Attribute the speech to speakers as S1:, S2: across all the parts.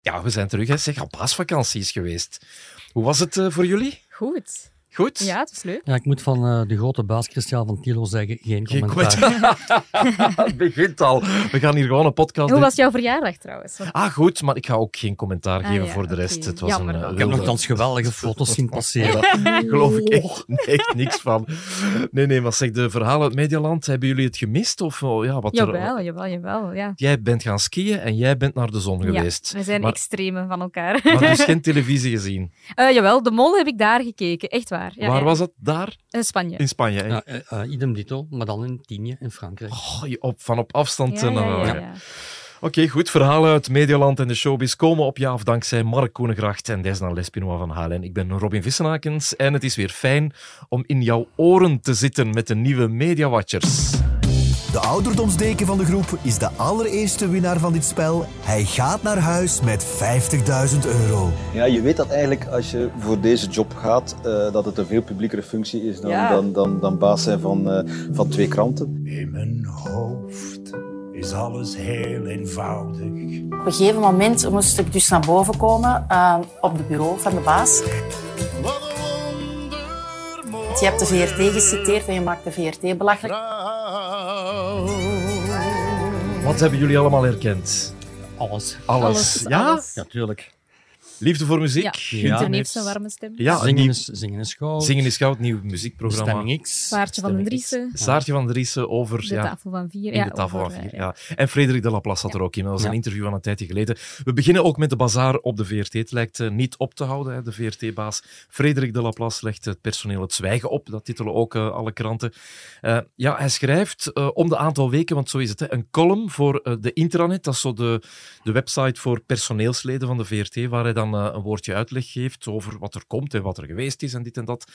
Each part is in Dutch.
S1: Ja, we zijn terug. Hè. Zeg, al paasvakantie is geweest. Hoe was het uh, voor jullie?
S2: Goed.
S1: Goed?
S2: Ja, het is leuk.
S3: Ja, ik moet van uh, de grote baas Christian van Tilo zeggen, geen commentaar.
S1: het begint al. We gaan hier gewoon een podcast
S2: Hoe was jouw verjaardag trouwens?
S1: Want... Ah, goed, maar ik ga ook geen commentaar geven ah, ja, voor de rest. Het was
S2: Jammer,
S1: een,
S3: ik heb nogthans geweldige foto's zien passeren.
S1: Daar geloof ik echt, echt, niks van. Nee, nee, maar zeg, de verhalen uit Medialand, hebben jullie het gemist? Of, oh, ja, wat
S2: jawel,
S1: er...
S2: jawel, jawel, ja.
S1: Jij bent gaan skiën en jij bent naar de zon geweest.
S2: We zijn maar... extremen van elkaar.
S1: Maar dus geen televisie gezien?
S2: Uh, jawel, de mol heb ik daar gekeken, echt waar.
S1: Ja, Waar was het? Daar?
S2: In Spanje.
S1: In Spanje,
S3: ja, uh, idem dito, maar dan in Tienje in Frankrijk.
S1: Oh, op, van op afstand.
S2: Ja,
S1: ja,
S2: ja, ja,
S1: Oké, okay, goed. Verhalen uit Medialand en de showbiz komen op ja of dankzij Mark Koenegracht en Desna Lespinois van Halen. Ik ben Robin Vissenakens en het is weer fijn om in jouw oren te zitten met de nieuwe Media Watchers.
S4: De ouderdomsdeken van de groep is de allereerste winnaar van dit spel. Hij gaat naar huis met 50.000 euro.
S5: Ja, je weet dat eigenlijk als je voor deze job gaat, uh, dat het een veel publiekere functie is dan,
S2: Ja.
S5: dan, dan, dan baas zijn van, uh, van twee kranten.
S6: In mijn hoofd is alles heel eenvoudig.
S7: Op een gegeven moment moest ik dus naar boven komen uh, op het bureau van de baas. Je hebt de VRT geciteerd en je maakt de VRT belachelijk.
S1: Wat hebben jullie allemaal herkend?
S3: Alles.
S1: Alles.
S2: Alles,
S1: ja?
S2: alles.
S3: Ja, tuurlijk.
S1: Liefde voor muziek.
S2: Ja, Gunther heeft zijn warme stem.
S1: Ja,
S3: zingen,
S1: nieuw-
S3: is, zingen is goud.
S1: Zingen is goud, nieuw muziekprogramma.
S3: Stemming X.
S2: Saartje van den
S3: X.
S2: Driessen.
S1: Saartje van Driessen over...
S2: De
S1: ja,
S2: tafel van vier.
S1: In
S2: ja,
S1: de tafel
S2: over,
S1: van vier, ja. En Frederik de Laplace zat er ook in. Dat was een interview van een tijdje geleden. We beginnen ook met de bazaar op de VRT. Het lijkt eh, niet op te houden, hè, de VRT-baas. Frederik de Laplace legt het personeel het zwijgen op. Dat titelen ook eh, alle kranten. Eh, ja, hij schrijft eh, om de aantal weken, want zo is het, hè, een column voor de intranet. Dat is zo de, de website voor personeelsleden van de VRT, waar hij dan eh, een woordje uitleg geeft over wat er komt en wat er geweest is en dit en dat.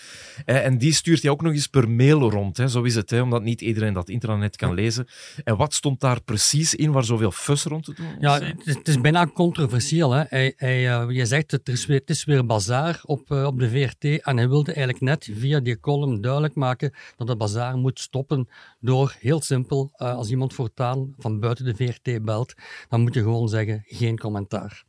S1: Eh, en die stuurt hij ook nog eens per mail rond. Hè. Zo is het, hè, omdat niet iedereen dat intranet kan lezen. En wat stond daar precies in waar zoveel fuss rond te doen?
S3: Ja, het is, het bijna controversieel. Hè. Hij, hij, eh, je zegt het is weer, het is weer bazaar op, op de VRT. En hij wilde eigenlijk net via die column duidelijk maken dat de bazaar moet stoppen door, heel simpel, als iemand voortaan van buiten de VRT belt, dan moet je gewoon zeggen, geen commentaar.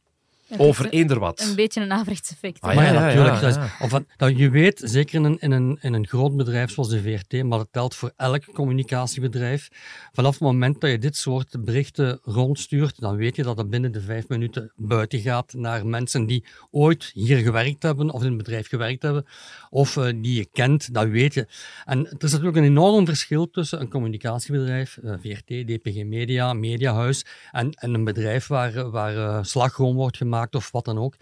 S1: Over eender wat.
S2: Een beetje een averechtseffect.
S1: Ah,
S3: Maar
S1: ja,
S3: natuurlijk.
S1: ja,
S3: dat of, dat je weet, zeker in een, in, een, in een groot bedrijf zoals de VRT, maar dat telt voor elk communicatiebedrijf. Vanaf het moment dat je dit soort berichten rondstuurt, dan weet je dat het binnen de vijf minuten buiten gaat naar mensen die ooit hier gewerkt hebben of in het bedrijf gewerkt hebben, of eh, die je kent, dat weet je. En er is natuurlijk een enorm verschil tussen een communicatiebedrijf, eh, VRT, DPG Media, Mediahuis, en, en een bedrijf waar, waar eh, slagroom wordt gemaakt of wat dan ook.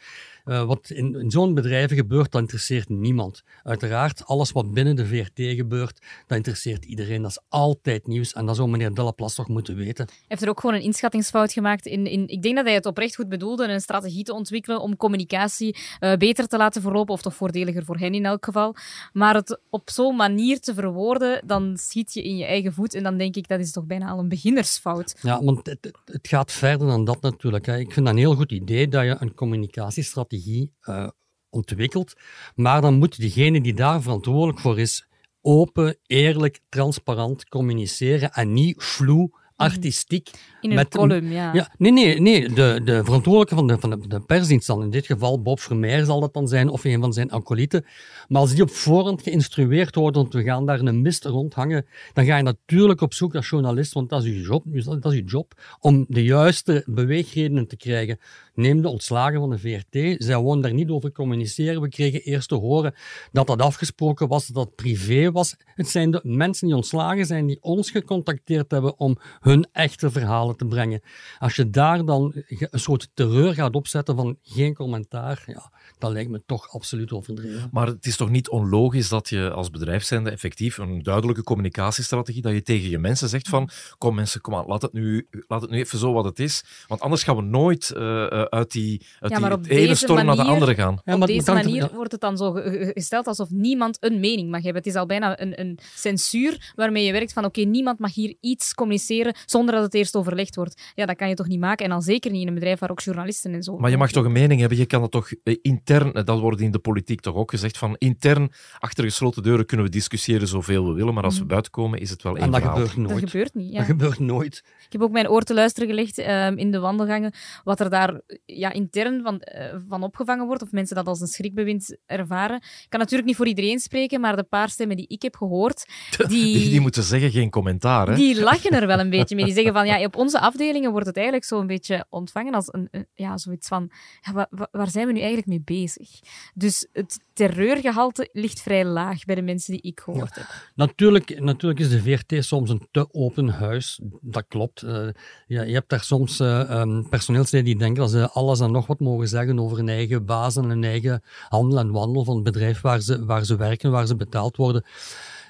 S3: Eh, wat in, in zo'n bedrijven gebeurt, dat interesseert niemand. Uiteraard, alles wat binnen de VRT gebeurt, dat interesseert iedereen. Dat is altijd nieuws en dat zou meneer Delaplace toch moeten weten.
S2: Hij heeft er ook gewoon een inschattingsfout gemaakt. In, in, ik denk dat hij het oprecht goed bedoelde, een strategie te ontwikkelen om communicatie eh, beter te laten verlopen, of toch voordeliger voor hen in elk geval. Maar het op zo'n manier te verwoorden, dan schiet je in je eigen voet. En dan denk ik, dat is toch bijna al een beginnersfout.
S3: Ja, want het, het- het gaat verder dan dat natuurlijk. Hè. Ik vind dat een heel goed idee dat je een communicatiestrategie eh, ontwikkelt. Maar dan moet degene die daar verantwoordelijk voor is, open, eerlijk, transparant communiceren en niet vloe, artistiek.
S2: In een
S3: met
S2: column, ja.
S3: Ja, nee, nee, nee. De, de verantwoordelijke van de, van de, de persdienst dan, in dit geval Bob Vermeer zal dat dan zijn, of een van zijn acolyten. Maar als die op voorhand geïnstrueerd worden, want we gaan daar een mist rondhangen, dan ga je natuurlijk op zoek naar journalist, want dat is je job, dat dat is je job, om de juiste beweegredenen te krijgen. Neem de ontslagen van de VRT. Zij wouden daar niet over communiceren. We kregen eerst te horen dat dat afgesproken was, dat dat privé was. Het zijn de mensen die ontslagen zijn, die ons gecontacteerd hebben om hun echte verhalen te brengen. Als je daar dan een soort terreur gaat opzetten van geen commentaar, ja, dat lijkt me toch absoluut overdreven.
S1: Maar het is toch niet onlogisch dat je als bedrijf zijnde effectief een duidelijke communicatiestrategie, dat je tegen je mensen zegt van, kom mensen, kom aan, laat het nu, laat het nu even zo wat het is. Want anders gaan we nooit eh, eh, uit die, uit
S2: Ja, maar
S1: die
S2: op
S1: ene
S2: deze
S1: storm naar de
S2: manier-
S1: andere gaan.
S3: Ja,
S2: Op
S3: maar
S2: deze
S3: hangt er-
S2: manier
S3: ja.
S2: wordt het dan zo ge- ge- gesteld alsof niemand een mening mag hebben. Het is al bijna een, een censuur waarmee je werkt van oké, niemand mag hier iets communiceren zonder dat het eerst overlegd wordt. Ja, dat kan je toch niet maken? En dan zeker niet in een bedrijf waar ook journalisten en zo...
S1: Maar je mag toch een mening hebben, je kan het toch eh, intern, eh, dat wordt in de politiek toch ook gezegd, van intern, achter gesloten deuren kunnen we discussiëren zoveel we willen, maar als we buiten komen is het wel één
S3: En dat
S1: verhaal.
S3: gebeurt
S2: Dat
S3: nooit.
S2: gebeurt niet. Ja.
S3: Dat gebeurt nooit.
S2: Ik heb ook mijn oor te luisteren gelegd ehm, in de wandelgangen, wat er daar ja, intern van, eh, van opgevangen wordt, of mensen dat als een schrikbewind ervaren. Ik kan natuurlijk niet voor iedereen spreken, maar de paar stemmen die ik heb gehoord, die,
S1: Die, die moeten zeggen geen commentaar. Hè?
S2: die lachen er wel een beetje mee. Die zeggen van, ja, op onze afdelingen wordt het eigenlijk zo een beetje ontvangen als een, een- ja, zoiets van, ja, wa- wa- waar zijn we nu eigenlijk mee bezig? Dus het terreurgehalte ligt vrij laag bij de mensen die ik gehoord heb.
S3: Natuurlijk, natuurlijk is de VRT soms een te open huis. Dat klopt. Eh, ja, je hebt daar soms ehm, personeelsleden die denken dat ze alles en nog wat mogen zeggen over hun eigen baas en hun eigen handel en wandel van het bedrijf waar ze, waar ze werken, waar ze betaald worden.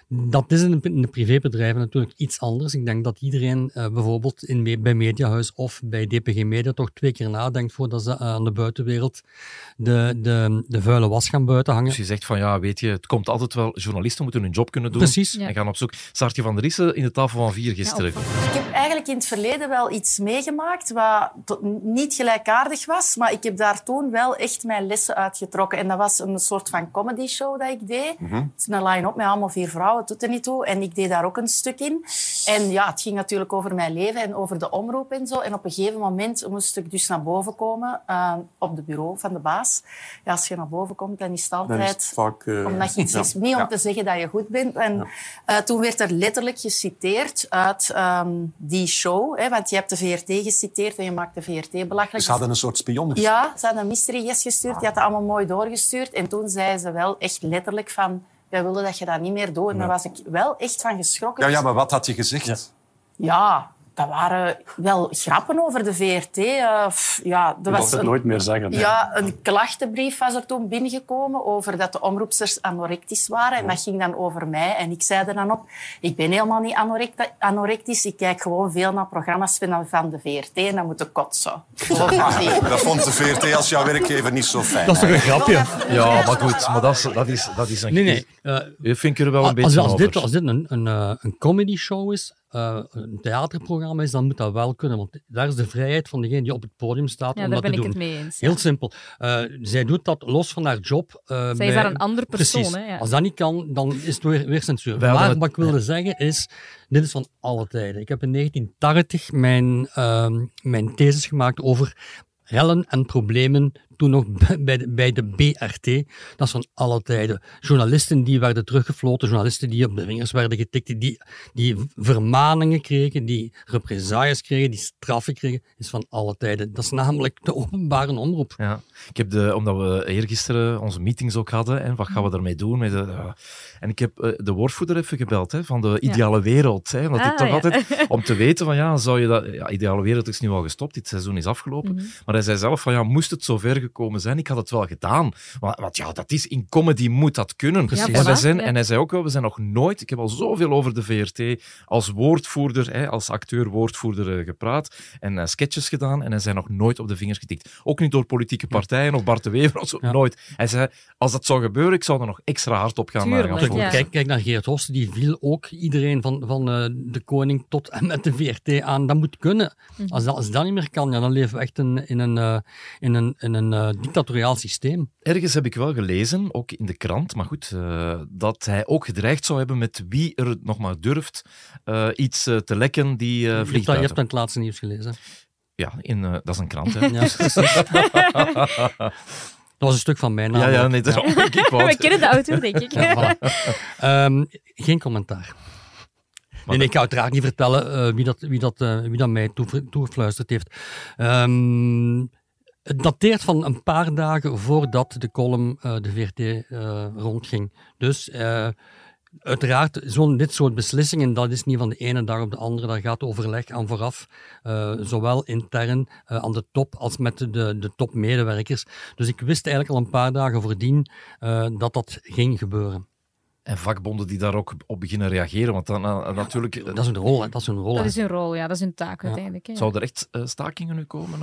S3: Dat is in de, in de privébedrijven natuurlijk iets anders. Ik denk dat iedereen eh, bijvoorbeeld in, bij Mediahuis of bij DPG Media toch twee keer nadenkt voordat ze aan de buitenwereld de, de, de vuile was gaan buiten hangen.
S1: Dus je zegt van ja, weet je, het komt altijd wel. Journalisten moeten hun job kunnen doen.
S3: Precies.
S2: Ja.
S1: En gaan op zoek. Saartje van der Rissen in de tafel van vier gisteren.
S2: Ja,
S7: Ik heb eigenlijk in het verleden wel iets meegemaakt wat niet gelijkaardig was, maar ik heb daar toen wel echt mijn lessen uitgetrokken. En dat was een soort van comedy show dat ik deed. Het is een line-up met allemaal vier vrouwen, het doet er niet toe. En ik deed daar ook een stuk in. En ja, het ging natuurlijk over mijn leven en over de omroep en zo. En op een gegeven moment moest ik dus naar boven komen eh, op het bureau van de baas. Ja, als je naar boven komt, dan is het
S8: is
S7: altijd...
S8: het vaak... eh,
S7: Omdat je iets
S8: ja.
S7: is, niet om
S8: Ja.
S7: te zeggen dat je goed bent. En eh, toen werd er letterlijk geciteerd uit ehm, die show. Hè, want je hebt de VRT geciteerd en je maakt de VRT belachelijk.
S8: Ze hadden een soort spion.
S7: Ja, ze hadden een mystery guest gestuurd. Die had dat allemaal mooi doorgestuurd. En toen zei ze wel echt letterlijk van... Wij willen dat je dat niet meer doet. En daar was ik wel echt van geschrokken.
S8: Ja, ja, maar wat had je gezegd?
S7: Ja, dat waren wel grappen over de VRT. eh, pff, ja,
S9: Je mocht
S7: was
S9: het
S7: een,
S9: nooit meer zeggen. hè.
S7: ja, een klachtenbrief was er toen binnengekomen over dat de omroepsters anorectisch waren. En dat ging dan over mij. En ik zei er dan op, ik ben helemaal niet anorect- anorectisch. Ik kijk gewoon veel naar programma's van de VRT en dan moet ik kotsen. Niet.
S8: Dat vond de VRT als jouw werkwerkgever niet zo fijn.
S3: Dat is toch een grapje?
S1: Ja, maar goed, maar dat is, dat is, dat is een.
S3: Nee, nee. eh,
S1: Je vindt er wel een
S3: als,
S1: beetje
S3: als,
S1: over.
S3: dit, als dit een, een, eh, een comedy show is, eh, een theaterprogramma is, dan moet dat wel kunnen. Want daar is de vrijheid van degene die op het podium staat
S2: Ja,
S3: om
S2: daar
S3: dat
S2: ben
S3: te
S2: ik
S3: doen.
S2: het mee eens.
S3: Heel simpel. Eh, zij doet dat los van haar job. eh,
S2: Zij
S3: bij-
S2: is daar een ander persoon.
S3: Precies.
S2: Hè, ja.
S3: Als dat niet kan, dan is het weer, weer censuur. Maar
S1: het-
S3: wat ik wilde zeggen is, dit is van alle tijden. Ik heb in 1980 mijn, ehm, mijn thesis gemaakt over rellen en problemen toen nog bij de, bij de BRT. Dat is van alle tijden. Journalisten die werden teruggefloten, journalisten die op de vingers werden getikt, die, die vermaningen kregen, die represailles kregen, die straffen kregen, is van alle tijden. Dat is namelijk de openbare omroep.
S1: Ja. Ik heb de, omdat we eergisteren onze meetings ook hadden, en wat gaan we daarmee doen? Met de. En ik heb eh, de woordvoerder even gebeld, hè, van de ideale wereld. Hè, omdat ik
S2: Ah,
S1: toch
S2: ja.
S1: altijd, om te weten van ja, zou je dat... Ja, ideale wereld is nu al gestopt, dit seizoen is afgelopen.
S2: Mhm.
S1: Maar hij zei zelf van ja, moest het zover gekomen zijn, ik had het wel gedaan. Want, want ja, dat is, in comedy moet dat kunnen.
S2: Precies.
S1: En, we zijn, en hij zei ook wel, we zijn nog nooit, ik heb al zoveel over de VRT als woordvoerder, hè, als acteur-woordvoerder eh, gepraat en eh, sketches gedaan en hij zei nog nooit op de vingers getikt. Ook niet door politieke partijen of Bart de Wever of zo,
S3: Ja.
S1: nooit. Hij zei, als dat zou gebeuren, ik zou er nog extra hard op gaan, eh,
S2: Tuurlijk,
S1: gaan
S2: ja.
S1: focussen.
S3: Kijk, kijk naar Geert Hosten, die viel ook iedereen van, van eh, de koning tot en met de VRT aan. Dat moet kunnen.
S2: Mhm.
S3: Als, dat, als dat niet meer kan, ja, dan leven we echt in, in een, in een, in een eh, dictatoriaal systeem.
S1: Ergens heb ik wel gelezen, ook in de krant, maar goed, eh, dat hij ook gedreigd zou hebben met wie er nog maar durft eh, iets te lekken die eh
S3: je, hebt dat, je dat in het laatste nieuws gelezen.
S1: Ja, in, eh, dat is een krant, hè.
S3: Ja, dat was een stuk van mijn naam.
S1: Ja, ja,
S3: ook.
S1: nee. Ik, ik wou
S2: We kennen de auteur, denk ik.
S3: Ja, voilà. Ehm, geen commentaar. Nee, nee, ik ga uiteraard niet vertellen eh, wie, dat, wie, dat, eh, wie dat mij toe- toegefluisterd heeft. Ehm, het dateert van een paar dagen voordat de column eh, de VRT eh, rondging. Dus eh, uiteraard, zo'n dit soort beslissingen, dat is niet van de ene dag op de andere. Daar gaat overleg aan vooraf, eh, zowel intern eh, aan de top als met de, de topmedewerkers. Dus ik wist eigenlijk al een paar dagen voordien eh, dat dat ging gebeuren.
S1: En vakbonden die daar ook op beginnen reageren, want dan natuurlijk...
S3: Dat is een rol, hè. dat is een rol.
S2: Dat is hun rol, ja. Dat is hun taak uiteindelijk. Hè.
S1: Zou er echt stakingen nu komen?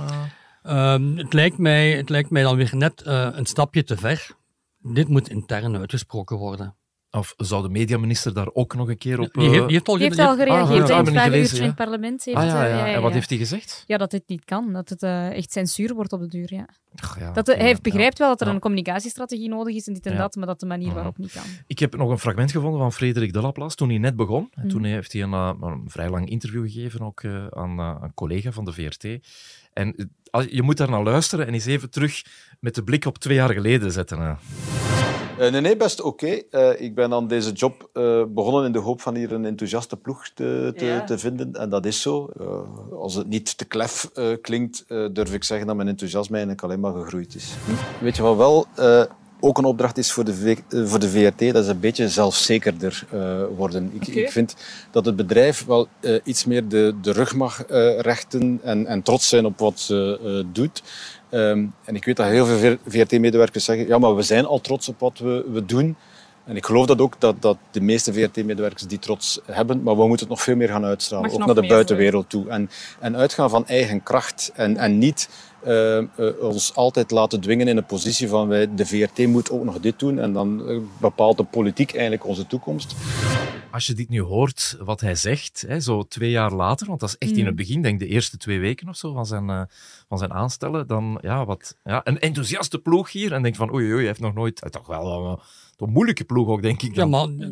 S1: Eh?
S3: Ehm, het, lijkt mij, het lijkt mij dan weer net eh, een stapje te ver. Dit moet intern uitgesproken worden.
S1: Of zou de mediaminister daar ook nog een keer op...
S3: Die heeft,
S1: eh,
S3: die heeft al,
S2: Die heeft
S3: die
S2: al
S3: heeft-
S2: gereageerd
S1: Ah,
S2: in het
S1: gelezen,
S2: in het parlement. Heeft,
S1: ah ja,
S2: eh,
S1: ja.
S2: ja,
S1: En wat heeft hij gezegd?
S2: Ja, dat dit niet kan. Dat het eh, echt censuur wordt op de duur, ja.
S1: Ach, ja,
S2: Dat hij begrijpt wel dat er
S1: Ja.
S2: een communicatiestrategie nodig is en dit en
S1: Ja.
S2: dat, maar dat de manier waarop niet kan.
S1: Ik heb nog een fragment gevonden van Frederik de Laplace toen hij net begon. En toen
S2: Mhm.
S1: heeft hij een, een vrij lang interview gegeven ook eh, aan een collega van de VRT. En als- je moet daar naar luisteren en eens even terug met de blik op twee jaar geleden zetten. eh.
S5: Eh, nee, nee, best oké. Eh, ik ben aan deze job eh, begonnen in de hoop van hier een enthousiaste ploeg te, te,
S7: Ja.
S5: te vinden. En dat is zo. Eh, als het niet te klef eh, klinkt, durf ik zeggen dat mijn enthousiasme eigenlijk alleen maar gegroeid is. Hm. Weet je wat wel eh, ook een opdracht is voor de, V- eh, voor de VRT? Dat is een beetje zelfzekerder eh, worden. Ik, ik vind dat het bedrijf wel eh, iets meer de, de rug mag rechten en, en trots zijn op wat ze doet. Ehm, en ik weet dat heel veel VRT-medewerkers zeggen, ja, maar we zijn al trots op wat we, we doen. En ik geloof dat ook, dat, dat de meeste VRT-medewerkers die trots hebben, maar we moeten het nog veel meer gaan uitstralen,
S7: Mag
S5: ook naar de buitenwereld toe. En, en uitgaan van eigen kracht en, en niet eh, eh, ons altijd laten dwingen in een positie van wij, de VRT moet ook nog dit doen en dan eh, bepaalt de politiek eigenlijk onze toekomst.
S1: Als je dit nu hoort, wat hij zegt, hè, zo twee jaar later, want dat is echt in
S2: Mm.
S1: het begin, denk ik de eerste twee weken of zo van zijn, eh, van zijn aanstellen, dan ja, wat, ja, een enthousiaste ploeg hier en denk van oei, oei, hij heeft nog nooit, toch wel een, een moeilijke ploeg ook, denk ik.
S3: Ja,
S1: Dan.
S3: maar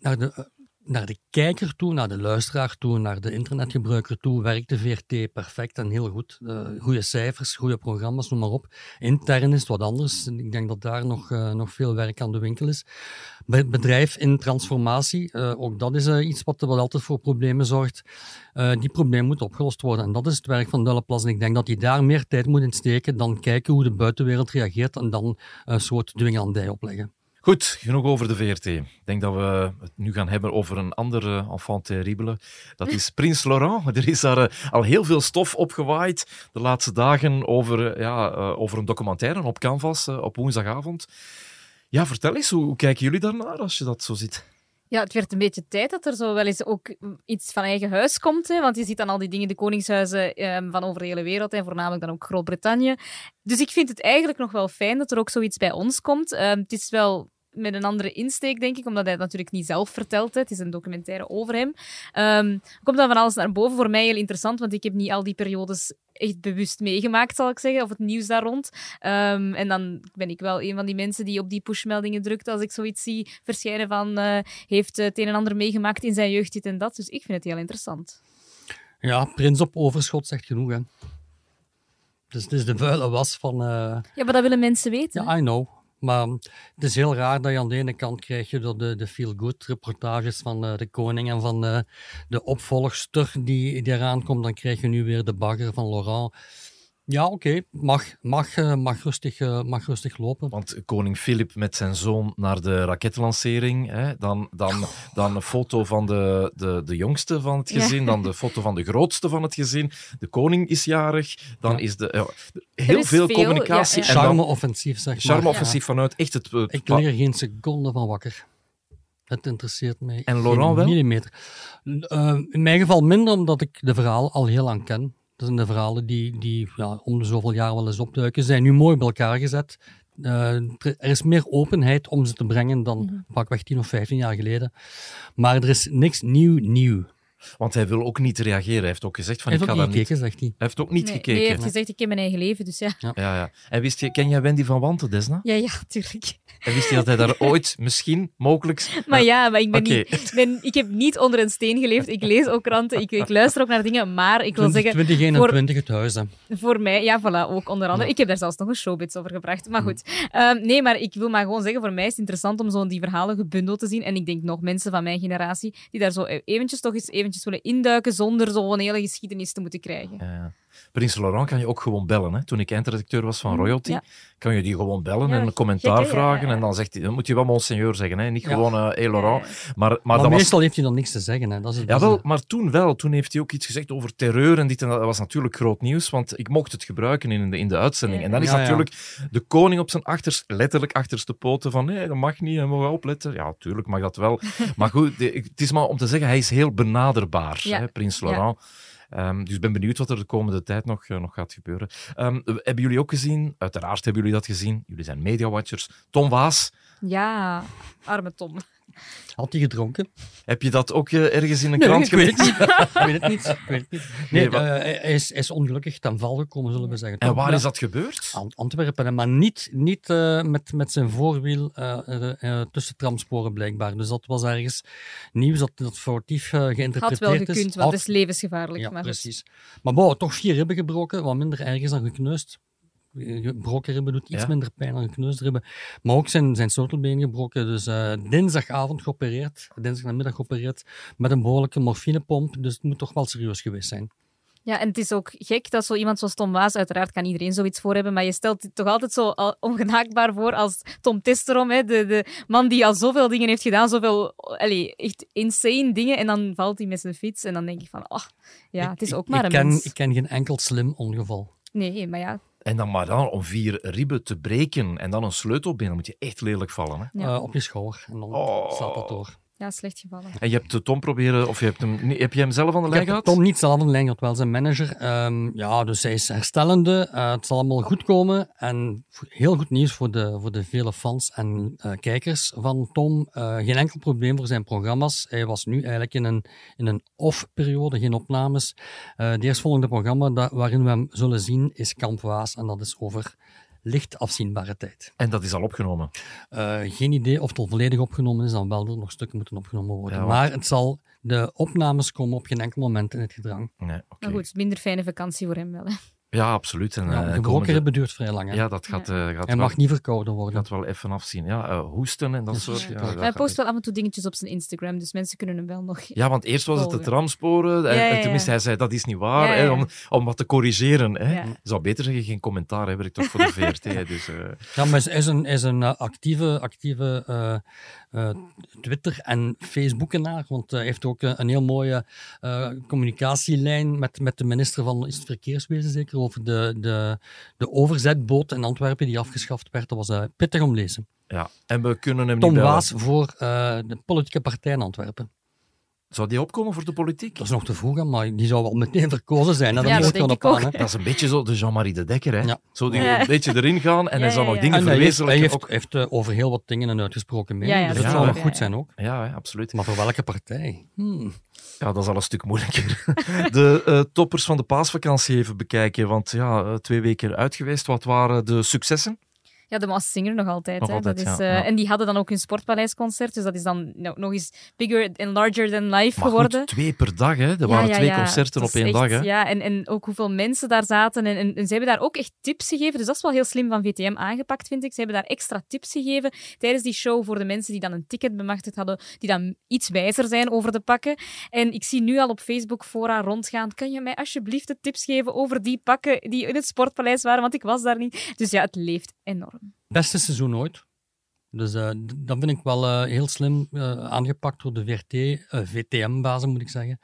S3: naar de, naar de kijker toe, naar de luisteraar toe, naar de internetgebruiker toe, werkt de VRT perfect en heel goed. Eh goede cijfers, goede programma's, noem maar op. Intern is het wat anders. Ik denk dat daar nog, eh, nog veel werk aan de winkel is. Het bedrijf in transformatie, eh, ook dat is iets wat, wat altijd voor problemen zorgt. Die probleem moet opgelost worden. En dat is het werk van Dulleplas. En ik denk dat hij daar meer tijd moet in steken dan kijken hoe de buitenwereld reageert en dan een soort dwingandij opleggen.
S1: Goed, genoeg over de VRT. Ik denk dat we het nu gaan hebben over een andere enfant terrible. Dat is Prins Laurent. Er is daar eh, al heel veel stof opgewaaid de laatste dagen over, eh, ja, eh, over een documentaire op Canvas op woensdagavond. Ja, vertel eens, hoe kijken jullie daarnaar als je dat zo ziet?
S2: Ja, het werd een beetje tijd dat er zo wel eens ook iets van eigen huis komt. Hè? Want je ziet dan al die dingen, de koningshuizen ehm, van over de hele wereld en voornamelijk dan ook Groot-Brittannië. Dus ik vind het eigenlijk nog wel fijn dat er ook zoiets bij ons komt. Ehm, het is wel met een andere insteek, denk ik, omdat hij het natuurlijk niet zelf vertelt. Hè. Het is een documentaire over hem. Ehm, komt dan van alles naar boven. Voor mij heel interessant, want ik heb niet al die periodes echt bewust meegemaakt, zal ik zeggen, of het nieuws daar rond. Ehm, en dan ben ik wel een van die mensen die op die pushmeldingen drukt als ik zoiets zie verschijnen van eh, heeft het een en ander meegemaakt in zijn jeugd, dit en dat. Dus ik vind het heel interessant.
S3: Ja, prins op overschot zegt genoeg, hè. Dus het is de vuile was van... eh,
S2: Ja, maar dat willen mensen weten.
S3: Ja, I know. Maar het is heel raar dat je aan de ene kant krijg je door de, de feel-good reportages van eh, de koning en van eh, de opvolgster die, die eraan komt. Dan krijg je nu weer de bagger van Laurent. Ja, oké, mag, mag, eh, mag, rustig, eh, mag rustig lopen.
S1: Want koning Filip met zijn zoon naar de raketlancering, hè, dan, dan, dan een foto van de, de, de jongste van het
S2: Ja.
S1: gezin, dan de foto van de grootste van het gezin. De koning is jarig, dan
S3: Ja.
S1: is de... ja, heel
S2: is
S1: veel,
S2: veel,
S1: communicatie.
S2: ja,
S1: En
S3: Charme-offensief, zeg maar.
S1: charme-offensief vanuit echt het... het-
S3: Ik lig er geen seconde van wakker. Het interesseert mij.
S1: En Laurent wel?
S3: Millimeter. Eh, in mijn geval minder, omdat ik de verhaal al heel lang ken. Dat zijn de verhalen die, die ja, om de zoveel jaar wel eens opduiken. Ze zijn nu mooi bij elkaar gezet. Eh, er is meer openheid om ze te brengen dan
S2: Mhm.
S3: pakweg 10 of 15 jaar geleden. Maar er is niks nieuw nieuw.
S1: Want hij wil ook niet reageren. Hij heeft ook gezegd van
S3: Hij
S1: ik ga
S3: niet
S1: niet...
S3: gekeken, zegt hij.
S1: Hij heeft ook niet
S2: Nee,
S1: gekeken.
S2: nee, hij heeft gezegd, ik heb mijn eigen leven, dus ja.
S1: Ja, ja. En wist je, ken jij Wendy van Wanten, Desna?
S2: Ja, ja, tuurlijk.
S1: En wist je dat hij daar ooit, misschien, mogelijk...
S2: Maar ja, maar ik, ben niet, ik, ben, ik heb niet onder een steen geleefd. Ik lees ook kranten, ik, ik luister ook naar dingen. Maar ik wil zeggen,
S3: 2021 het huis. Hè.
S2: voor mij, ja, voilà, ook onder andere. Ik heb daar zelfs nog een showbits over gebracht. Maar goed. Ehm, nee, maar ik wil maar gewoon zeggen, voor mij is het interessant om zo die verhalen gebundeld te zien. En ik denk nog mensen van mijn generatie die daar zo e- eventjes toch eens eventjes willen induiken zonder zo'n hele geschiedenis te moeten krijgen.
S1: Ja. Prins Laurent kan je ook gewoon bellen. Hè? Toen ik eindredacteur was van Royalty,
S2: ja.
S1: kan je die gewoon bellen
S2: Ja,
S1: en een commentaar
S2: gek,
S1: vragen.
S2: ja, ja.
S1: En dan, zegt hij, dan moet je wel monseigneur zeggen, hè? niet
S3: Ja.
S1: gewoon eh hey Laurent. Maar, maar,
S3: Maar,
S1: dat was...
S3: meestal heeft hij dan niks te zeggen. Hè. Dat is, het-
S1: Ja, wel, maar toen wel. Toen heeft hij ook iets gezegd over terreur en dit en dat. Dat was natuurlijk groot nieuws, want ik mocht het gebruiken in de, in de uitzending.
S2: Ja.
S1: En dan is
S3: Ja, ja.
S1: natuurlijk de koning op zijn achterst, letterlijk achterste poten van nee, dat mag niet, en mogen opletten. Ja, tuurlijk mag dat wel. maar goed, de- het is maar om te zeggen, hij is heel benaderbaar,
S2: Ja.
S1: hè, prins Laurent. Ehm, dus ik ben benieuwd wat er de komende tijd nog, eh, nog gaat gebeuren. Ehm, hebben jullie ook gezien, uiteraard hebben jullie dat gezien, jullie zijn mediawatchers, Tom Waas,
S2: Ja, arme Tom.
S3: Had hij gedronken?
S1: Heb je dat ook eh, ergens in een
S3: Nee,
S1: krant
S3: ik weet het
S1: gelezen?
S3: niet. ik weet het niet. Ik weet het niet. Nee,
S1: Nee,
S3: eh, hij, is, hij is ongelukkig ten val gekomen, zullen we zeggen.
S1: En waar is dat gebeurd?
S3: An- Antwerpen, maar niet, niet eh, met, met zijn voorwiel tussen tramsporen blijkbaar. Dus dat was ergens nieuws dat, dat foutief geïnterpreteerd
S2: Had wel
S3: is.
S2: gekund, want
S3: Had-
S2: het is levensgevaarlijk.
S3: Ja,
S2: maar
S3: precies. Maar bon, toch vier ribben gebroken, wat minder erg is dan gekneusd. Gebroken ribben doet iets
S1: Ja.
S3: minder pijn dan gekneusde ribben. Maar ook zijn, zijn sleutelbeen gebroken. Dus eh, dinsdagavond geopereerd, dinsdagnamiddag geopereerd, met een behoorlijke morfinepomp. Dus het moet toch wel serieus geweest zijn.
S2: Ja, en het is ook gek dat zo iemand zoals Tom Waas, uiteraard kan iedereen zoiets voor hebben, maar je stelt het toch altijd zo ongenaakbaar voor als Tom Testerom, hè, de, de man die al zoveel dingen heeft gedaan, zoveel allee, echt insane dingen, en dan valt hij met zijn fiets en dan denk ik van, ach, ja, het is
S3: Ik-
S2: ook maar
S3: ik
S2: een
S3: ken,
S2: mens.
S3: Ik ken geen enkel slim ongeval.
S2: Nee, maar ja,
S1: En dan maar dan om vier ribben te breken en dan een sleutelbeen, dan moet je echt lelijk vallen. Hè?
S2: Ja.
S3: Eh, op je schouder. En dan
S1: Oh.
S3: slaat dat door.
S2: Ja slecht gevallen.
S1: En je hebt de Tom proberen, of je hebt hem, heb je hem zelf aan de lijn gehad?
S3: Tom niet zelf aan de lijn gehad, wel zijn manager. Ehm, ja, dus hij is herstellende. Eh, het zal allemaal goed komen. En heel goed nieuws voor de, voor de vele fans en eh, kijkers van Tom. Eh, geen enkel probleem voor zijn programma's. Hij was nu eigenlijk in een, in een off-periode, geen opnames. Eh het eerstvolgende programma dat, waarin we hem zullen zien is Kamp Waas. En dat is over licht afzienbare tijd.
S1: En dat is al opgenomen.
S3: Eh, geen idee of het al volledig opgenomen is, dan wel er nog stukken moeten opgenomen worden.
S1: Ja,
S3: maar het zal, de opnames komen op geen enkel moment in het gedrang.
S1: Nee.
S2: Maar goed, minder fijne vakantie voor hem wel. Hè.
S1: Ja, absoluut. En,
S3: Ja,
S1: eh,
S3: de
S1: komende-
S3: gebroken ribben duurt vrij lang. Hè?
S1: Ja, dat gaat, eh, gaat, wel,
S3: mag niet verkouden worden.
S1: gaat wel even afzien. Ja, eh, hoesten en dat
S3: Ja,
S1: soort.
S3: ja.
S1: Ja,
S3: Hij
S1: dat
S2: post wel af en toe dingetjes op zijn Instagram, dus mensen kunnen hem wel nog...
S1: Ja, want eerst was het de tramsporen. en-
S2: Ja, ja,
S1: en
S2: ja.
S1: tenminste, hij zei dat is niet waar.
S2: Ja, ja,
S1: Hè, om, om wat te corrigeren. Hè. Zou beter zeggen, geen commentaar. Hè, werkt toch voor de VRT. dus, eh,
S3: Ja, maar hij is een, is een actieve, actieve Twitter- en Facebookenaar. Want hij heeft ook een heel mooie eh, communicatielijn met, met de minister van is het Verkeerswezen, zeker, over de, de, de overzetboot in Antwerpen die afgeschaft werd. Dat was eh, pittig om lezen.
S1: ja. En we kunnen hem
S3: Tom
S1: niet.
S3: Waas voor eh, de politieke partij in Antwerpen.
S1: Zou die opkomen voor de politiek?
S3: Dat is nog te vroeg, hè, maar die zou wel meteen verkozen zijn. Hè? Dat
S2: Ja, dat denk ik ook.
S1: is een beetje zo de Jean-Marie de Dekker. Hè?
S3: Ja.
S1: Zo die
S2: Ja.
S1: een beetje erin gaan en
S2: Ja,
S1: hij zal
S2: ja,
S1: nog
S2: ja.
S1: dingen
S3: En hij heeft, hij
S1: verwezenlijken.
S3: heeft,
S1: ook.
S3: heeft eh, over heel wat dingen een uitgesproken mening.
S2: Ja, ja,
S3: dus dat zou nog
S1: waar,
S3: goed
S2: ja,
S3: zijn ook.
S1: Ja, hè, absoluut.
S3: Maar voor welke partij? Hmm.
S1: Ja, dat is al een stuk moeilijker. De eh, toppers van de paasvakantie even bekijken. Want ja, eh, twee weken uit geweest. Wat waren de successen?
S2: Ja, de Masked Singer nog altijd.
S1: Nog
S2: hè.
S1: altijd,
S2: dat is,
S1: ja,
S2: eh,
S1: ja.
S2: En die hadden dan ook hun Sportpaleisconcert, dus dat is dan no- nog eens bigger and larger than life
S1: Maar
S2: geworden.
S1: goed, twee per dag. Hè? Er waren twee concerten op één
S2: echt-
S1: dag. Hè?
S2: Ja, en, en ook hoeveel mensen daar zaten. En, en, en ze hebben daar ook echt tips gegeven. Dus dat is wel heel slim van VTM aangepakt, vind ik. Ze hebben daar extra tips gegeven tijdens die show voor de mensen die dan een ticket bemachtigd hadden, die dan iets wijzer zijn over de pakken. En ik zie nu al op Facebook fora rondgaan. Kan je mij alsjeblieft de tips geven over die pakken die in het Sportpaleis waren? Want ik was daar niet. Dus ja, het leeft enorm.
S3: Beste seizoen ooit. Dus eh, d- dat vind ik wel eh, heel slim eh, aangepakt door de VRT, eh, VTM-bazen moet ik zeggen.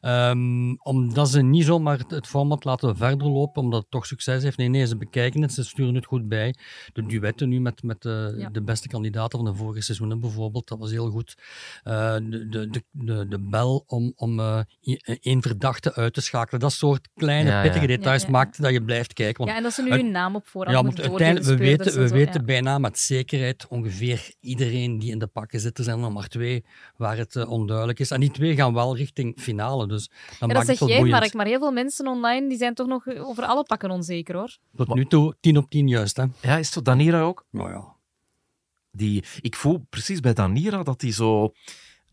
S3: Ehm, omdat ze niet zomaar het, het format laten verder lopen, omdat het toch succes heeft. Nee, nee, ze bekijken het, ze sturen het goed bij. De duetten nu met, met de,
S2: Ja.
S3: de beste kandidaten van de vorige seizoenen bijvoorbeeld, dat was heel goed. Eh, de, de, de, de, de bel om, om eh, één verdachte uit te schakelen, dat soort kleine,
S1: Ja,
S3: pittige
S2: Ja,
S3: details
S2: ja, ja.
S3: maakt dat je blijft kijken. Want
S2: Ja, en dat ze nu hun naam op voorhand
S3: ja,
S2: moeten
S3: uiteindelijk, we weten, we
S2: en zo,
S3: weten bijna met zekerheid ongeveer iedereen die in de pakken zit. Er zijn er nog maar twee waar het eh, onduidelijk is. En die twee gaan wel richting finale. Dus
S2: Ja,
S3: maakt
S2: dat
S3: het
S2: zeg jij,
S3: boeiend.
S2: Mark, maar heel veel mensen online die zijn toch nog over alle pakken onzeker, hoor.
S3: Tot nu toe 10 op 10 juist. Hè?
S1: Ja, is het zo? Danira ook?
S3: Nou ja.
S1: Die, ik voel precies bij Danira dat hij zo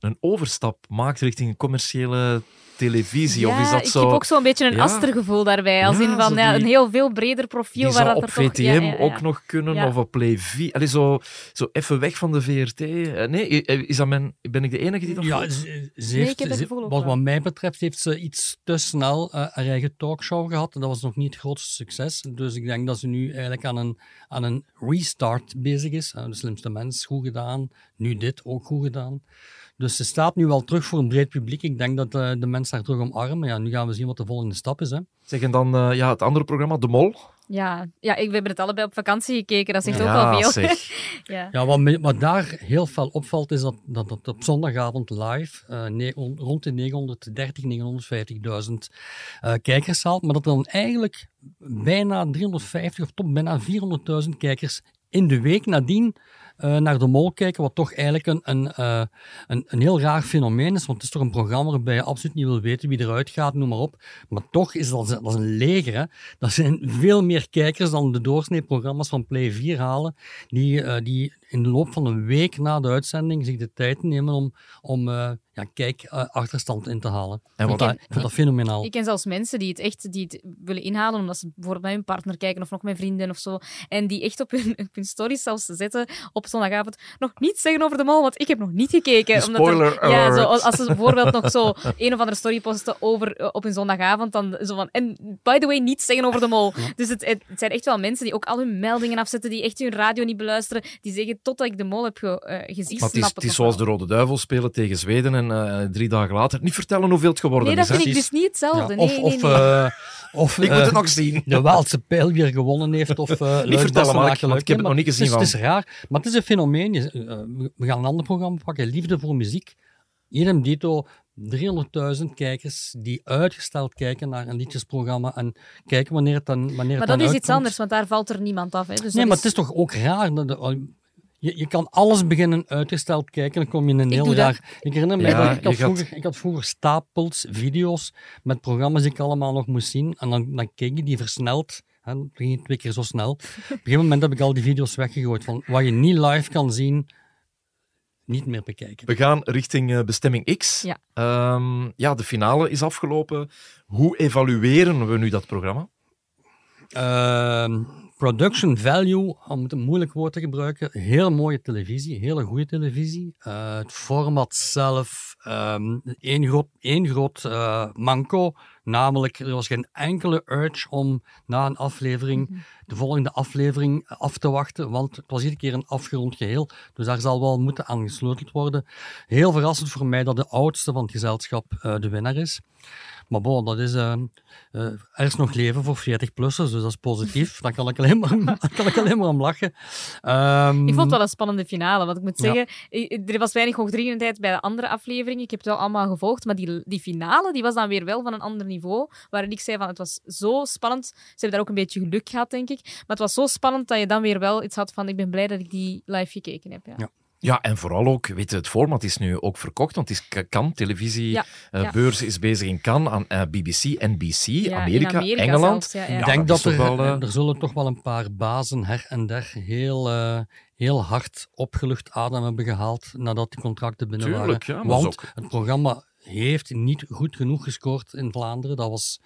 S1: een overstap maakt richting een commerciële televisie. of is dat
S2: ik
S1: zo...
S2: heb ook zo'n beetje een
S1: Ja.
S2: Aster-gevoel daarbij. Als
S1: Ja,
S2: in van
S1: die-
S2: een heel veel breder profiel.
S1: Die
S2: waar
S1: zou
S2: dat
S1: op
S2: er toch-
S1: VTM
S2: ja, ja, ja.
S1: ook nog kunnen,
S2: Ja.
S1: of op Play 4. Allee, zo, zo even weg van de VRT. Eh, Nee, is dat mijn, ben ik de enige die dat
S3: Ja,
S1: voelt?
S3: ze, ze heeft, wat, wat mij betreft heeft ze iets te snel eh, haar eigen talkshow gehad. Dat was nog niet het grootste succes. Dus ik denk dat ze nu eigenlijk aan een, aan een restart bezig is. Eh, de slimste mens, goed gedaan. Nu dit, ook goed gedaan. Dus ze staat nu wel terug voor een breed publiek. Ik denk dat eh, de mensen haar terug omarmen. Ja, nu gaan we zien wat de volgende stap is. Hè.
S1: Zeg, en dan eh, ja, het andere programma, De Mol.
S2: Ja, ja ik, we hebben het allebei op vakantie gekeken. Dat zegt ook
S1: ja,
S2: al veel.
S1: zeg.
S2: ja.
S3: Ja, wat, me- wat daar heel fel opvalt, is dat, dat het op zondagavond live eh, ne- on- rond de 930, 950.000 eh, kijkers haalt, maar dat er dan eigenlijk bijna 350 of tot bijna 400.000 kijkers in de week nadien eh, naar de mol kijken, wat toch eigenlijk een, een, eh, een, een heel raar fenomeen is, want het is toch een programma waarbij je absoluut niet wil weten wie eruit gaat, noem maar op. Maar toch is dat, dat is een leger. Hè? Dat zijn veel meer kijkers dan de doorsnee-programma's van Play 4 halen, die, eh, die in de loop van een week na de uitzending zich de tijd nemen om, om eh, ja, kijk, eh, achterstand in te halen.
S1: En
S3: ik, vind dat, ik vind dat fenomenaal.
S2: Ik ken zelfs mensen die het echt die het willen inhalen omdat ze bijvoorbeeld met hun partner kijken of nog met vrienden of zo. En die echt op hun, op hun stories zelfs zetten op zondagavond nog niet zeggen over de mol, want ik heb nog niet gekeken. Omdat er-
S1: Spoiler
S2: ja,
S1: alert.
S2: zo, als ze bijvoorbeeld nog zo een of andere story posten over, eh, op hun zondagavond, dan zo van, en by the way, niet zeggen over de mol. Dus het, het, het zijn echt wel mensen die ook al hun meldingen afzetten, die echt hun radio niet beluisteren, die zeggen, totdat ik de mol heb ge, eh, gezien,
S1: Maar het is, het is zoals de Rode Duivels spelen tegen Zweden en eh, drie dagen later niet vertellen hoeveel het geworden
S2: Nee, dat
S1: is. hè.
S2: vind ik dus niet hetzelfde.
S3: Ja,
S2: Nee,
S3: of
S2: nee,
S3: of,
S2: nee.
S3: eh, of
S1: Ik moet het nog zien.
S3: de Waalse pijl weer gewonnen heeft. Of, uh,
S1: Niet vertellen, Mark, want ik heb het nog niet gezien
S3: Het is,
S1: van.
S3: het is raar, maar het is een fenomeen. Je- we gaan een ander programma pakken, Liefde voor Muziek. Idem dito, 300.000 kijkers die uitgesteld kijken naar een liedjesprogramma en kijken wanneer het dan wanneer het
S2: Maar
S3: dan
S2: dat is iets anders, want daar valt er niemand af. Hè. Dus
S3: Nee, maar het is toch ook raar. dat de- je, je kan alles beginnen uitgesteld kijken, dan kom je in een
S2: Ik
S3: heel
S2: dat.
S3: raar... Ik herinner me,
S1: Ja,
S3: dat ik, had
S1: gaat-
S3: vroeger, ik had vroeger stapels video's met programma's die ik allemaal nog moest zien. En dan, dan keek je die versneld. Hè, dan ging twee keer zo snel. Op een gegeven moment heb ik al die video's weggegooid. Van wat je niet live kan zien, niet meer bekijken.
S1: We gaan richting eh, bestemming X.
S2: Ja.
S1: Ehm, ja, de finale is afgelopen. Hoe evalueren we nu dat programma?
S3: Ehm, production value, om het een moeilijk woord te gebruiken, heel mooie televisie, hele goede televisie. Eh, het format zelf, ehm één groot, één groot eh, manco, namelijk er was geen enkele urge om na een aflevering de volgende aflevering af te wachten, want het was iedere keer een afgerond geheel, dus daar zal wel moeten aan gesleuteld worden. Heel verrassend voor mij dat de oudste van het gezelschap eh, de winnaar is. Maar bon, dat is, eh, eh, er is nog leven voor 40-plussers, dus dat is positief. Daar kan ik alleen maar, daar kan ik alleen maar om lachen. Ehm,
S2: Ik vond het wel een spannende finale, want ik moet zeggen, er was weinig hoogdringendheid bij de andere afleveringen. Ik heb het wel allemaal gevolgd, maar die, die finale die was dan weer wel van een ander niveau, waarin ik zei van het was zo spannend. Ze hebben daar ook een beetje geluk gehad, denk ik. Maar het was zo spannend dat je dan weer wel iets had van ik ben blij dat ik die live gekeken heb. Ja.
S3: Ja.
S1: Ja, en vooral ook, weet je, het format is nu ook verkocht, want het is K- Cannes, televisie,
S2: Ja,
S1: eh,
S2: ja.
S1: beurs is bezig in Cannes, aan eh, BBC, NBC,
S2: Ja,
S1: Amerika,
S2: Amerika
S1: Engeland.
S2: zelfs, ja, ja.
S3: Ik denk dat, er,
S1: wel, eh,
S3: er zullen toch wel een paar bazen her en der heel, heel hard opgelucht adem hebben gehaald nadat die contracten binnen
S1: Tuurlijk,
S3: waren. Want
S1: ook-
S3: het programma heeft niet goed genoeg gescoord in Vlaanderen. Dat was,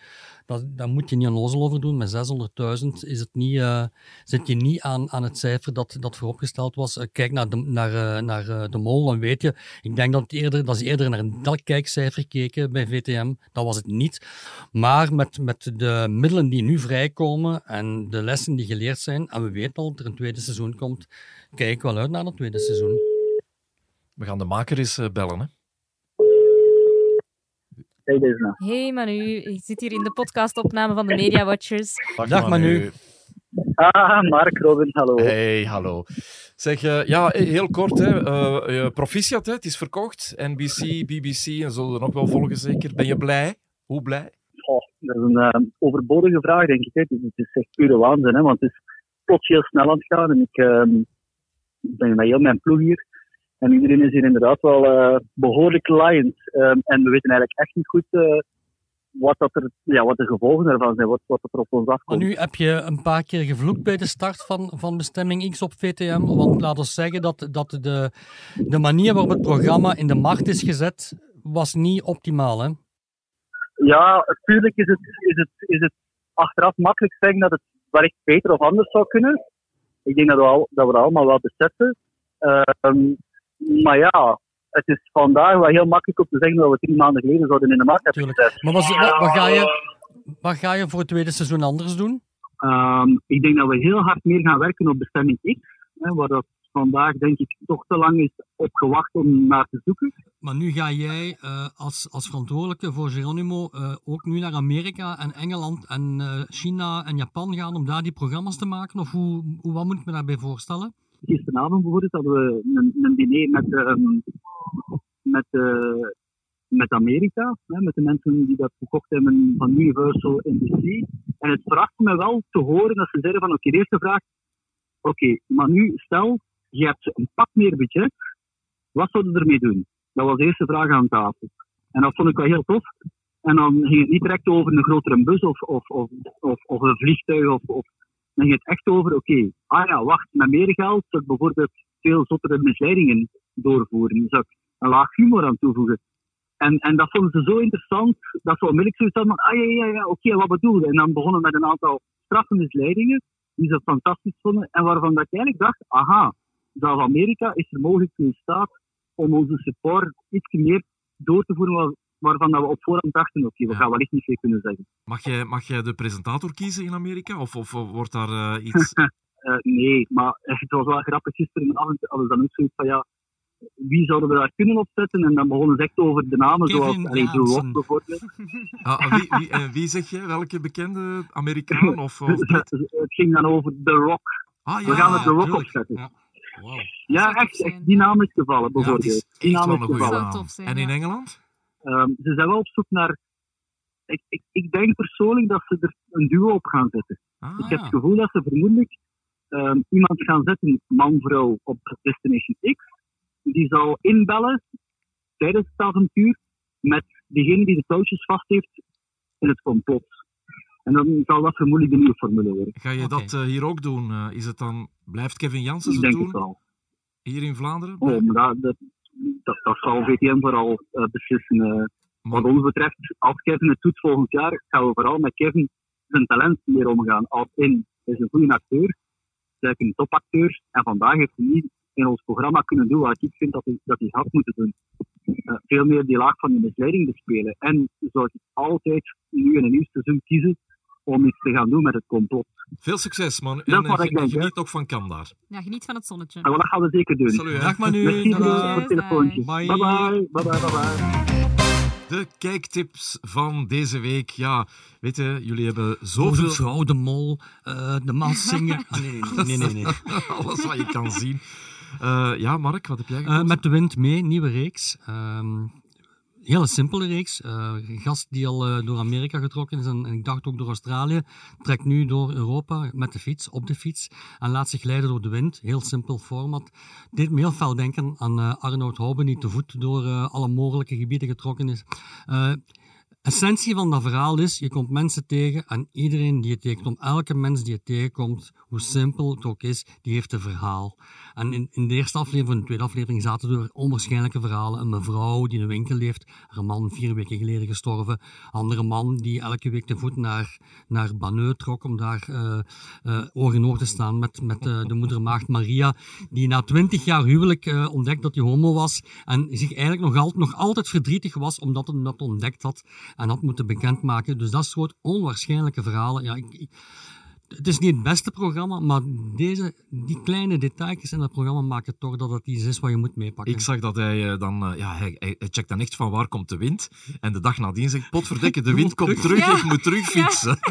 S3: dat, moet je niet onnozel over doen. Met 600.000 is het niet, eh, zit je niet aan, aan het cijfer dat, dat vooropgesteld was. Eh, kijk naar de, naar, eh, naar de mol, dan weet je. Ik denk dat, eerder, dat ze eerder naar een kijkcijfer keken bij VTM. Dat was het niet. Maar met, met de middelen die nu vrijkomen en de lessen die geleerd zijn, en we weten al dat er een tweede seizoen komt, kijk wel uit naar dat tweede seizoen.
S1: We gaan de maker eens bellen.
S9: Hey, nou.
S2: Hey Manu, ik zit hier in de podcastopname van de Media Watchers.
S3: Dag, Manu.
S9: Ah, Mark, Robin, hallo.
S1: Hey, hallo. Zeg, eh, ja, heel kort, hè. eh, eh, proficiat, hè. het is verkocht. NBC, BBC en zullen er nog wel volgen zeker. Ben je blij? Hoe blij?
S9: Oh, dat is een overbodige vraag, denk ik. Hè. Het, is, het is echt pure waanzin, hè, want het is plots heel snel aan het gaan. En ik ehm, ik ben met heel mijn ploeg hier. En iedereen is hier inderdaad wel eh, behoorlijk lions. Ehm, en we weten eigenlijk echt niet goed eh, wat, dat er, ja, wat de gevolgen ervan zijn, wat, wat er op ons
S3: Maar
S9: afkomt.
S3: nu heb je een paar keer gevloekt bij de start van, van Bestemming X op VTM. Want laat ons zeggen dat, dat de, de manier waarop het programma in de markt is gezet, was niet optimaal. Hè?
S9: Ja, natuurlijk is het, is, het, is het achteraf makkelijk zeggen dat het wellicht beter of anders zou kunnen. Ik denk dat we, al, dat we allemaal wel beseffen. Ehm, maar ja, het is vandaag wel heel makkelijk om te zeggen dat we drie maanden geleden zouden in de markt hebben gezet.
S3: Maar wat, wat, wat ga je, wat ga je voor het tweede seizoen anders doen?
S9: Ehm, ik denk dat we heel hard meer gaan werken op bestemming X, hè, waar dat vandaag denk ik toch te lang is opgewacht om naar te zoeken.
S3: Maar nu ga jij eh, als, als verantwoordelijke voor Geronimo eh, ook nu naar Amerika en Engeland en eh, China en Japan gaan om daar die programma's te maken? Of hoe, hoe, wat moet ik me daarbij voorstellen?
S9: Gisteravond bijvoorbeeld hadden we een, een diner met, ehm, met, eh, met Amerika, hè, met de mensen die dat gekocht hebben van Universal NBC. En het verraste me wel te horen dat ze zeiden van oké, de eerste vraag, oké, maar nu stel, je hebt een pak meer budget, wat zouden we ermee doen? Dat was de eerste vraag aan tafel. En dat vond ik wel heel tof. En dan ging het niet direct over een grotere bus of, of, of, of, of een vliegtuig. Of, of, dan ging het echt over, oké, ah ja, wacht, met meer geld zou ik bijvoorbeeld veel zottere misleidingen doorvoeren. Zou ik een laag humor aan toevoegen. En, en dat vonden ze zo interessant, dat ze onmiddellijk zoiets hadden van, ah ja, ja, ja, oké, wat bedoel je? En dan begonnen met een aantal straffe misleidingen, die ze fantastisch vonden, en waarvan dat ik eigenlijk dacht, aha, zelfs Amerika is er mogelijk in staat om onze support iets meer door te voeren waarvan dat we op voorhand dachten, oké, we
S1: Ja.
S9: gaan wellicht niet veel kunnen zeggen.
S1: Mag jij, mag jij de presentator kiezen in Amerika? Of, of wordt daar eh, iets...
S9: Eh, nee, maar het was wel grappig. Gisteravond hadden ze dan ook zoiets van, ja, wie zouden we daar kunnen opzetten? En dan begonnen ze echt over de namen,
S3: Kevin
S9: zoals allee, The. Rock bijvoorbeeld.
S1: Ah, ah, wie, wie, eh, wie zeg je? Welke bekende Amerikaan? Of, of...
S9: het ging dan over The Rock.
S1: Ah,
S9: we gaan er The Rock
S3: tuurlijk.
S9: opzetten.
S3: Ja.
S1: Wauw.
S9: Ja, echt. Die naam is gevallen,
S1: Ja, het
S9: bijvoorbeeld.
S1: is
S9: die naam
S1: wel
S9: is gevallen.
S2: Zijn,
S1: En in
S2: ja.
S1: Engeland?
S9: Ehm, ze zijn wel op zoek naar... Ik, ik, ik denk persoonlijk dat ze er een duo op gaan zetten.
S1: Ah,
S9: ik heb het gevoel dat ze vermoedelijk ehm, iemand gaan zetten, man-vrouw, op Destination X. Die zal inbellen tijdens het avontuur met degene die de touwtjes vast heeft in het complot. En dan zal dat vermoedelijk de nieuwe formule worden.
S1: Ga je dat eh, hier ook doen? Eh, is het dan... Blijft Kevin Jansen
S9: Ik
S1: het
S9: denk het
S1: doen?
S9: wel.
S1: Hier in Vlaanderen?
S9: Oh, maar dat, dat, dat, dat zal VTM vooral eh, beslissen. eh. Wat ons betreft, als Kevin het doet volgend jaar, gaan we vooral met Kevin zijn talent meer omgaan. Als in, is een goede acteur, is een topacteur, en vandaag heeft hij niet in ons programma kunnen doen wat ik vind dat hij, dat hij had moeten doen. Eh, veel meer die laag van de misleiding bespelen. En zou ik altijd nu in een nieuw seizoen kiezen om iets te gaan doen met het complot.
S1: Veel succes, man. En
S9: wat
S1: eh,
S9: ik denk,
S1: geniet nog van Kandaar.
S2: Ja, geniet van het zonnetje.
S9: En wat gaan we zeker doen.
S1: Salut, hè.
S3: Dag Manu.
S9: Merci
S3: Tada.
S9: bedankt voor het telefoontje.
S3: Bye.
S9: Bye bye. Bye bye. Bye bye.
S1: De kijktips van deze week. Ja, weet je, jullie hebben
S3: Voor de
S1: zoveel...
S3: vrouw, de mol, eh, de maas zingen. Ah, nee, nee, nee, nee, nee. nee.
S1: Alles wat je kan zien. Eh, ja, Mark, wat heb jij
S3: Eh,
S1: gekozen?
S3: met de wind mee, nieuwe reeks. Ehm hele simpele reeks. Eh, een gast die al eh, door Amerika getrokken is en, en ik dacht ook door Australië, trekt nu door Europa met de fiets, op de fiets en laat zich leiden door de wind. Heel simpel format. Deed me heel fel denken aan eh, Arnoud Houben, die te voet door alle mogelijke gebieden getrokken is. Essentie van dat verhaal is, je komt mensen tegen en iedereen die je tegenkomt, elke mens die je tegenkomt, hoe simpel het ook is, die heeft een verhaal. En in, de eerste aflevering, in de tweede aflevering, zaten er onwaarschijnlijke verhalen. Een mevrouw die in een winkel leeft, haar man vier weken geleden gestorven. Andere man die elke week te voet naar, naar trok om daar eh, oog in oog te staan met, met eh, de moedermaagd Maria, die na twintig jaar huwelijk ontdekt dat hij homo was en zich eigenlijk nog, al, nog altijd verdrietig was omdat hij dat ontdekt had en had moeten bekendmaken. Dus dat soort onwaarschijnlijke verhalen. Ja, ik- het is niet het beste programma, maar deze, die kleine details in dat programma maken toch dat het iets is wat je moet meepakken.
S1: Ik zag dat hij eh, dan, eh, ja, hij, hij, checkt dan echt van waar komt de wind. En de dag nadien zegt, potverdekke, de wind komt terug,
S2: Ja.
S1: ik moet terugfietsen.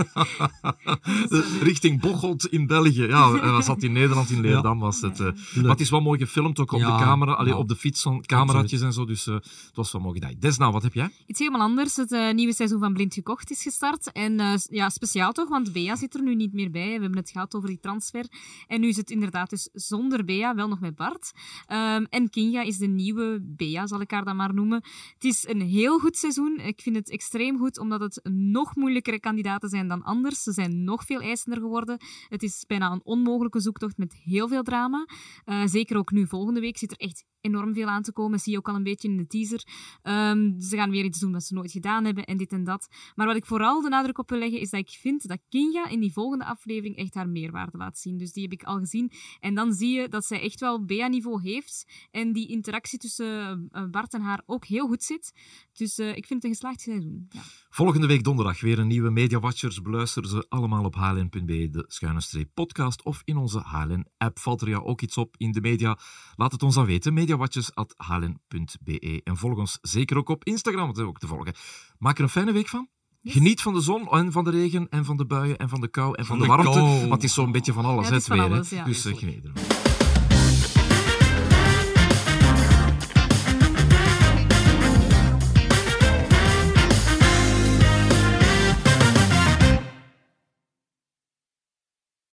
S1: Eh, Richting Bocholt in België. Ja, hij zat in Nederland, in Leerdam was het. eh. Maar het is wel mooi gefilmd, ook op
S3: Ja,
S1: de camera, allee,
S3: ja.
S1: op de fiets, cameraatjes en zo. Dus eh, het was wel mooi gedaan. Desna, wat heb jij?
S2: Iets helemaal anders. Het nieuwe seizoen van Blind Gekocht is gestart. En ja, speciaal toch, want Bea zit er nu niet meer bij. We hebben het gehad over die transfer. En nu is het inderdaad dus zonder Bea, wel nog met Bart. Ehm, en Kinga is de nieuwe Bea, zal ik haar dan maar noemen. Het is een heel goed seizoen. Ik vind het extreem goed, omdat het nog moeilijkere kandidaten zijn dan anders. Ze zijn nog veel eisender geworden. Het is bijna een onmogelijke zoektocht met heel veel drama. Eh, zeker ook nu volgende week zit er echt enorm veel aan te komen. Zie je ook al een beetje in de teaser. Ehm, ze gaan weer iets doen wat ze nooit gedaan hebben en dit en dat. Maar wat ik vooral de nadruk op wil leggen, is dat ik vind dat Kinga in die volgende aflevering echt haar meerwaarde laat zien. Dus die heb ik al gezien. En dan zie je dat zij echt wel BA-niveau heeft. En die interactie tussen eh, Bart en haar ook heel goed zit. Dus eh, ik vind het een geslaagd seizoen. Ja.
S1: Volgende week donderdag weer een nieuwe Media Watchers. Beluister ze allemaal op hln.be, de schuine streep podcast of in onze HLN-app. Valt er jou ook iets op in de media? Laat het ons dan weten. mediawatchers.hln.be En volg ons zeker ook op Instagram, dat ook te volgen. Maak er een fijne week van. Geniet van de zon en van de regen en van de buien en van de kou en van,
S3: Van
S1: de
S3: de
S1: warmte.
S3: kou.
S1: Want het is zo'n beetje van alles,
S2: Ja,
S1: hè,
S2: het is
S1: het
S2: van
S1: weer. hè.
S2: alles, ja.
S1: Dus geniet ervan.